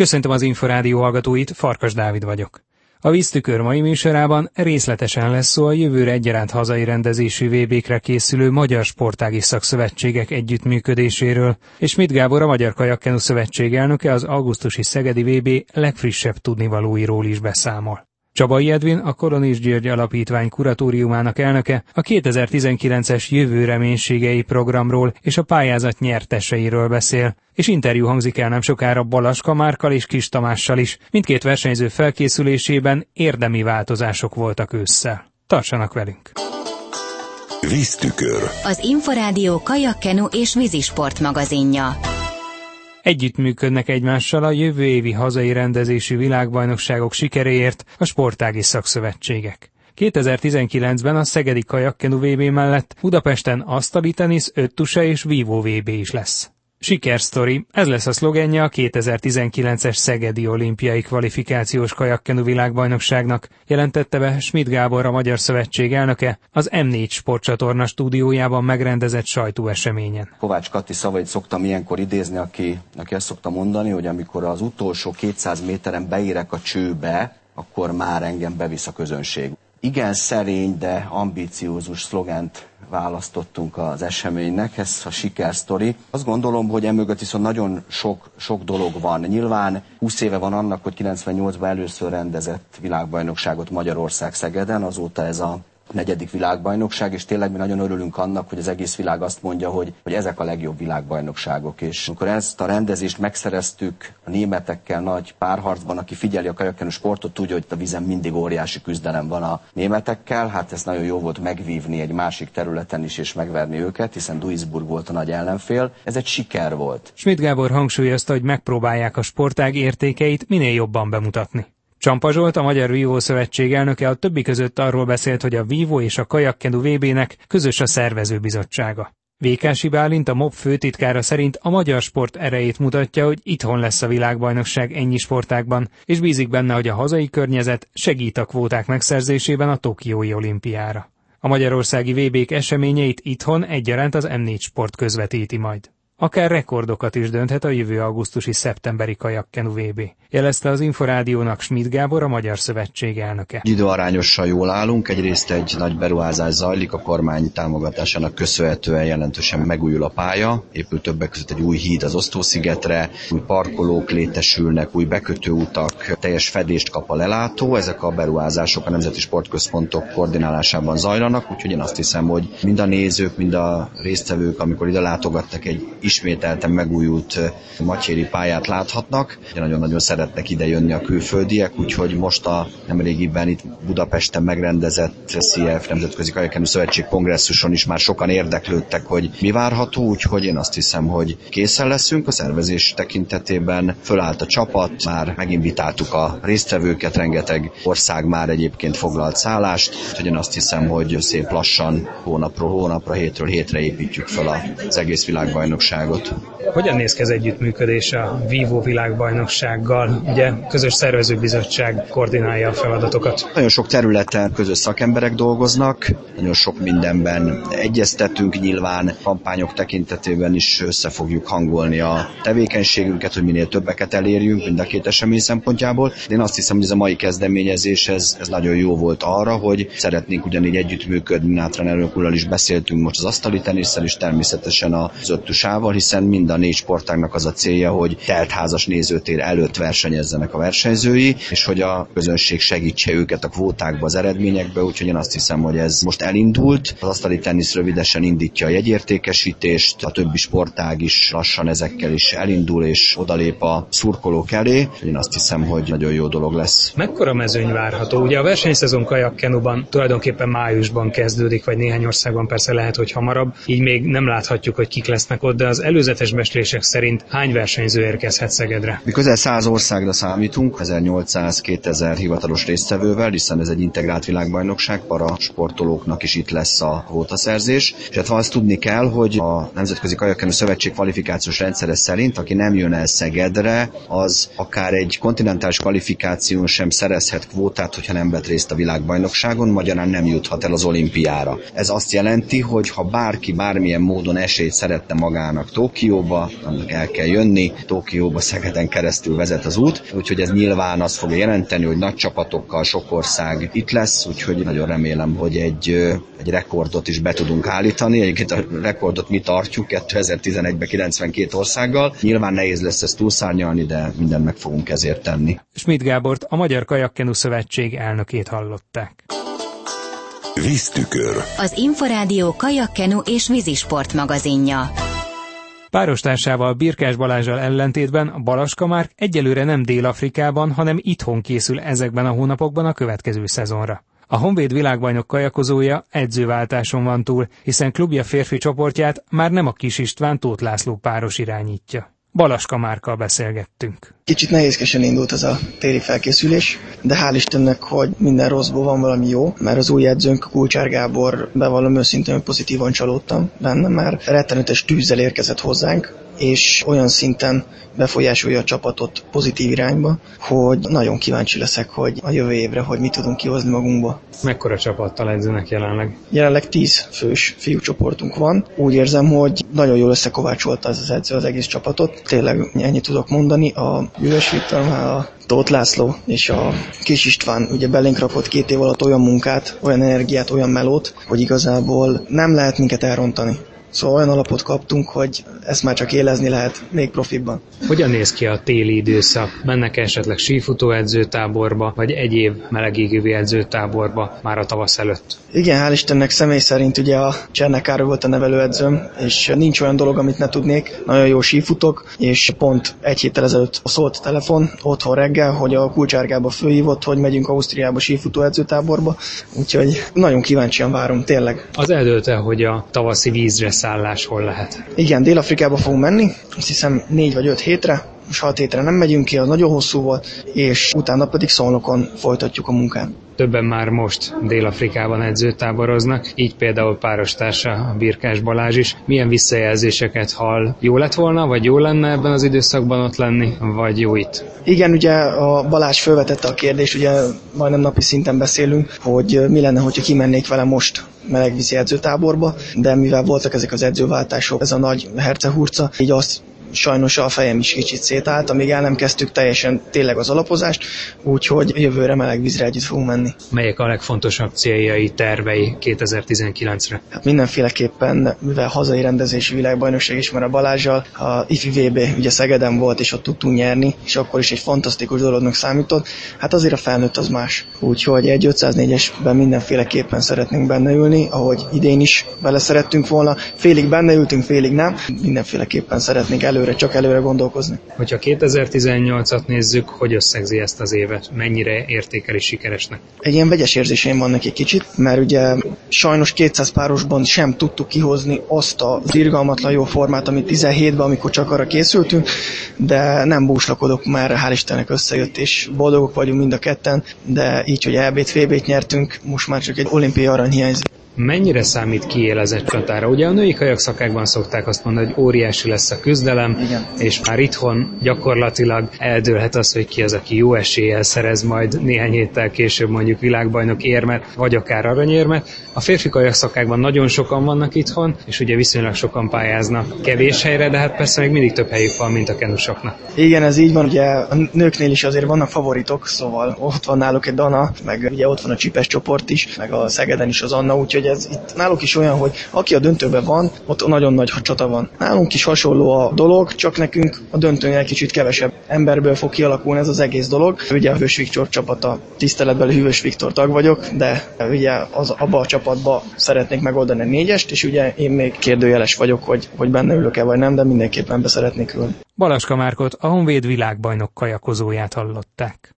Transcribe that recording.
Köszöntöm az Inforádió hallgatóit, Farkas Dávid vagyok. A víztükör mai műsorában részletesen lesz szó a jövőre egyaránt hazai rendezésű VB-kre készülő Magyar Sportági Szakszövetségek együttműködéséről, és mit Gábor a Magyar Kajakkenu Szövetség elnöke az augusztusi Szegedi VB legfrissebb tudnivalóiról is beszámol. Csabai Edvin, a Koronis György Alapítvány kuratóriumának elnöke a 2019-es jövő reménységei programról és a pályázat nyerteseiről beszél, és interjú hangzik el nem sokára Balaska Márkal és Kis Tamással is. Mindkét versenyző felkészülésében érdemi változások voltak ősszel. Tartsanak velünk! Víztükör. Az Inforádió kajakkenu és vízisport magazinja. Együttműködnek egymással a jövő évi hazai rendezésű világbajnokságok sikeréért a sportági szakszövetségek. 2019-ben a Szegedi Kajakkenu VB mellett Budapesten asztali tenisz, öttuse és vívó VB is lesz. Sikersztori, ez lesz a szlogenje a 2019-es Szegedi olimpiai kvalifikációs kajakkenu világbajnokságnak, jelentette be Schmidt Gábor a Magyar Szövetség elnöke az M4 sportcsatorna stúdiójában megrendezett sajtóeseményen. Kovács Kati szavait szoktam ilyenkor idézni, aki, aki ezt szokta mondani, hogy amikor az utolsó 200 méteren beérek a csőbe, akkor már engem bevisz a közönség. Igen szerény, de ambíciózus szlogent választottunk az eseménynek, ez a sikersztori. Azt gondolom, hogy emögött viszont nagyon sok, sok dolog van. Nyilván 20 éve van annak, hogy 98-ban először rendezett világbajnokságot Magyarország Szegeden, azóta ez a negyedik világbajnokság, és tényleg mi nagyon örülünk annak, hogy az egész világ azt mondja, hogy, hogy ezek a legjobb világbajnokságok. És amikor ezt a rendezést megszereztük a németekkel nagy párharcban, aki figyeli a kajakkenő sportot, tudja, hogy a vizen mindig óriási küzdelem van a németekkel, hát ez nagyon jó volt megvívni egy másik területen is, és megverni őket, hiszen Duisburg volt a nagy ellenfél. Ez egy siker volt. Schmidt Gábor hangsúlyozta, hogy megpróbálják a sportág értékeit minél jobban bemutatni. Csampa Zsolt, a Magyar Vívó Szövetség elnöke a többi között arról beszélt, hogy a Vívó és a Kajakkenu VB-nek közös a szervezőbizottsága. Vékási Bálint, a MOB főtitkára szerint a magyar sport erejét mutatja, hogy itthon lesz a világbajnokság ennyi sportákban, és bízik benne, hogy a hazai környezet segít a kvóták megszerzésében a Tokiói olimpiára. A magyarországi VB-k eseményeit itthon egyaránt az M4 Sport közvetíti majd. Akár rekordokat is dönthet a jövő augusztusi szeptemberi kajakkenu VB, jelezte az Inforádiónak Schmidt Gábor, a Magyar Szövetség elnöke. Időarányosan jól állunk, egyrészt egy nagy beruházás zajlik, a kormány támogatásának köszönhetően jelentősen megújul a pálya, épül többek között egy új híd az Osztószigetre, új parkolók létesülnek, új bekötőutak, teljes fedést kap a lelátó, ezek a beruházások a Nemzeti Sportközpontok koordinálásában zajlanak, úgyhogy én azt hiszem, hogy mind a nézők, mind a résztvevők, amikor ide látogattak egy ismételten megújult Matyéri pályát láthatnak. Nagyon-nagyon szeretnek ide jönni a külföldiek, úgyhogy most a nemrégiben itt Budapesten megrendezett CF Nemzetközi Kajakenő Szövetség kongresszuson is már sokan érdeklődtek, hogy mi várható, úgyhogy én azt hiszem, hogy készen leszünk a szervezés tekintetében. Fölállt a csapat, már meginvitáltuk a résztvevőket, rengeteg ország már egyébként foglalt szállást, úgyhogy én azt hiszem, hogy szép lassan hónapról hónapra, hétről hétre építjük fel az egész világbajnokság világbajnokságot. Hogyan néz ki az együttműködés a Vivo világbajnoksággal? Ugye közös szervezőbizottság koordinálja a feladatokat. Nagyon sok területen közös szakemberek dolgoznak, nagyon sok mindenben egyeztetünk, nyilván kampányok tekintetében is össze fogjuk hangolni a tevékenységünket, hogy minél többeket elérjünk mind a két esemény szempontjából. De én azt hiszem, hogy ez a mai kezdeményezés ez, ez nagyon jó volt arra, hogy szeretnénk ugyanígy együttműködni, Nátran elnök is beszéltünk most az asztali tenisszel, és természetesen az öttusával, Európával, hiszen mind a négy sportágnak az a célja, hogy teltházas nézőtér előtt versenyezzenek a versenyzői, és hogy a közönség segítse őket a kvótákba, az eredményekbe, úgyhogy én azt hiszem, hogy ez most elindult. Az asztali tenisz rövidesen indítja a jegyértékesítést, a többi sportág is lassan ezekkel is elindul, és odalép a szurkolók elé. Én azt hiszem, hogy nagyon jó dolog lesz. Mekkora mezőny várható? Ugye a versenyszezon kajakkenuban tulajdonképpen májusban kezdődik, vagy néhány országban persze lehet, hogy hamarabb, így még nem láthatjuk, hogy kik lesznek ott, de az előzetes beszélések szerint hány versenyző érkezhet Szegedre? Mi közel 100 országra számítunk, 1800-2000 hivatalos résztvevővel, hiszen ez egy integrált világbajnokság, para sportolóknak is itt lesz a kvótaszerzés. És hát azt tudni kell, hogy a Nemzetközi Kajakkenő Szövetség kvalifikációs rendszere szerint, aki nem jön el Szegedre, az akár egy kontinentális kvalifikáción sem szerezhet kvótát, hogyha nem vett részt a világbajnokságon, magyarán nem juthat el az olimpiára. Ez azt jelenti, hogy ha bárki bármilyen módon esélyt szeretne magának fognak Tokióba, annak el kell jönni, Tokióba Szegeden keresztül vezet az út, úgyhogy ez nyilván azt fogja jelenteni, hogy nagy csapatokkal sok ország itt lesz, úgyhogy nagyon remélem, hogy egy, egy rekordot is be tudunk állítani. Egyébként a rekordot mi tartjuk 2011-ben 92 országgal. Nyilván nehéz lesz ezt túlszárnyalni, de mindent meg fogunk ezért tenni. Schmidt Gábort, a Magyar Kajakkenu Szövetség elnökét hallották. Víztükör. Az Inforádió kajakkenu és vízisport magazinja. Párostársával Birkás Balázsal ellentétben Balaska már egyelőre nem Dél-Afrikában, hanem itthon készül ezekben a hónapokban a következő szezonra. A Honvéd világbajnok kajakozója edzőváltáson van túl, hiszen klubja férfi csoportját már nem a Kis István Tóth László páros irányítja. Balaska Márkkal beszélgettünk. Kicsit nehézkesen indult ez a téli felkészülés, de hál' Istennek, hogy minden rosszból van valami jó, mert az új edzőnk Kulcsár Gábor bevallom őszintén, pozitívan csalódtam benne, mert rettenetes tűzzel érkezett hozzánk, és olyan szinten befolyásolja a csapatot pozitív irányba, hogy nagyon kíváncsi leszek, hogy a jövő évre, hogy mit tudunk kihozni magunkba. Mekkora csapattal edzenek jelenleg? Jelenleg 10 fős fiúcsoportunk van. Úgy érzem, hogy nagyon jól összekovácsolta az az edző az egész csapatot. Tényleg ennyit tudok mondani. A Jövős Viktor, a Tóth László és a Kis István ugye belénk rakott két év alatt olyan munkát, olyan energiát, olyan melót, hogy igazából nem lehet minket elrontani. Szóval olyan alapot kaptunk, hogy ezt már csak élezni lehet még profibban. Hogyan néz ki a téli időszak? Mennek -e esetleg sífutó edzőtáborba, vagy egyéb melegégővi edzőtáborba már a tavasz előtt? Igen, hál' Istennek személy szerint ugye a Csernekára volt a nevelőedzőm, és nincs olyan dolog, amit ne tudnék. Nagyon jó sífutok, és pont egy héttel ezelőtt szólt telefon otthon reggel, hogy a kulcsárgába fölhívott, hogy megyünk Ausztriába sífutó edzőtáborba, úgyhogy nagyon kíváncsian várom, tényleg. Az eldőlte, hogy a tavaszi vízre szállás hol lehet? Igen, Dél-Afrikába fogunk menni, azt hiszem négy vagy öt hétre, hétre nem megyünk ki, az nagyon hosszú volt, és utána pedig Szolnokon folytatjuk a munkát. Többen már most Dél-Afrikában edzőtáboroznak, így például párostársa a Birkás Balázs is. Milyen visszajelzéseket hall? Jó lett volna, vagy jó lenne ebben az időszakban ott lenni, vagy jó itt? Igen, ugye a Balázs felvetette a kérdést, ugye majdnem napi szinten beszélünk, hogy mi lenne, hogyha kimennék vele most melegvízi edzőtáborba, de mivel voltak ezek az edzőváltások, ez a nagy hercehurca, így azt sajnos a fejem is kicsit szétállt, amíg el nem kezdtük teljesen tényleg az alapozást, úgyhogy jövőre meleg vízre együtt fogunk menni. Melyek a legfontosabb céljai, tervei 2019-re? Hát mindenféleképpen, mivel hazai rendezési világbajnokság is már a Balázsjal, a IFI VB ugye Szegeden volt, és ott tudtunk nyerni, és akkor is egy fantasztikus dolognak számított. Hát azért a felnőtt az más. Úgyhogy egy 504-esben mindenféleképpen szeretnénk benne ülni, ahogy idén is bele szerettünk volna. Félig benne ültünk, félig nem. Mindenféleképpen szeretnénk elő előre, csak előre gondolkozni. Hogyha 2018-at nézzük, hogy összegzi ezt az évet? Mennyire értékeli sikeresnek? Egy ilyen vegyes érzéseim van neki kicsit, mert ugye sajnos 200 párosban sem tudtuk kihozni azt az irgalmatlan jó formát, amit 17-ben, amikor csak arra készültünk, de nem búslakodok, már hál' Istennek összejött, és boldogok vagyunk mind a ketten, de így, hogy EB-t, VB-t nyertünk, most már csak egy olimpiai arany hiányzik mennyire számít kiélezett csatára? Ugye a női kajakszakákban szokták azt mondani, hogy óriási lesz a küzdelem, Igen. és már itthon gyakorlatilag eldőlhet az, hogy ki az, aki jó eséllyel szerez majd néhány héttel később mondjuk világbajnok érmet, vagy akár aranyérmet. A férfi kajakszakákban nagyon sokan vannak itthon, és ugye viszonylag sokan pályáznak kevés helyre, de hát persze még mindig több helyük van, mint a kenusoknak. Igen, ez így van, ugye a nőknél is azért vannak favoritok, szóval ott van náluk egy Dana, meg ugye ott van a Csipes csoport is, meg a Szegeden is az Anna, úgyhogy ez itt náluk is olyan, hogy aki a döntőben van, ott nagyon nagy csata van. Nálunk is hasonló a dolog, csak nekünk a döntőnél kicsit kevesebb emberből fog kialakulni ez az egész dolog. Ugye a Hős Viktor csapata tiszteletbeli Hűvös Viktor tag vagyok, de ugye az, abba a csapatba szeretnék megoldani négyest, és ugye én még kérdőjeles vagyok, hogy, hogy benne ülök-e vagy nem, de mindenképpen be szeretnék ülni. Balaska Márkot, a Honvéd világbajnok kajakozóját hallották.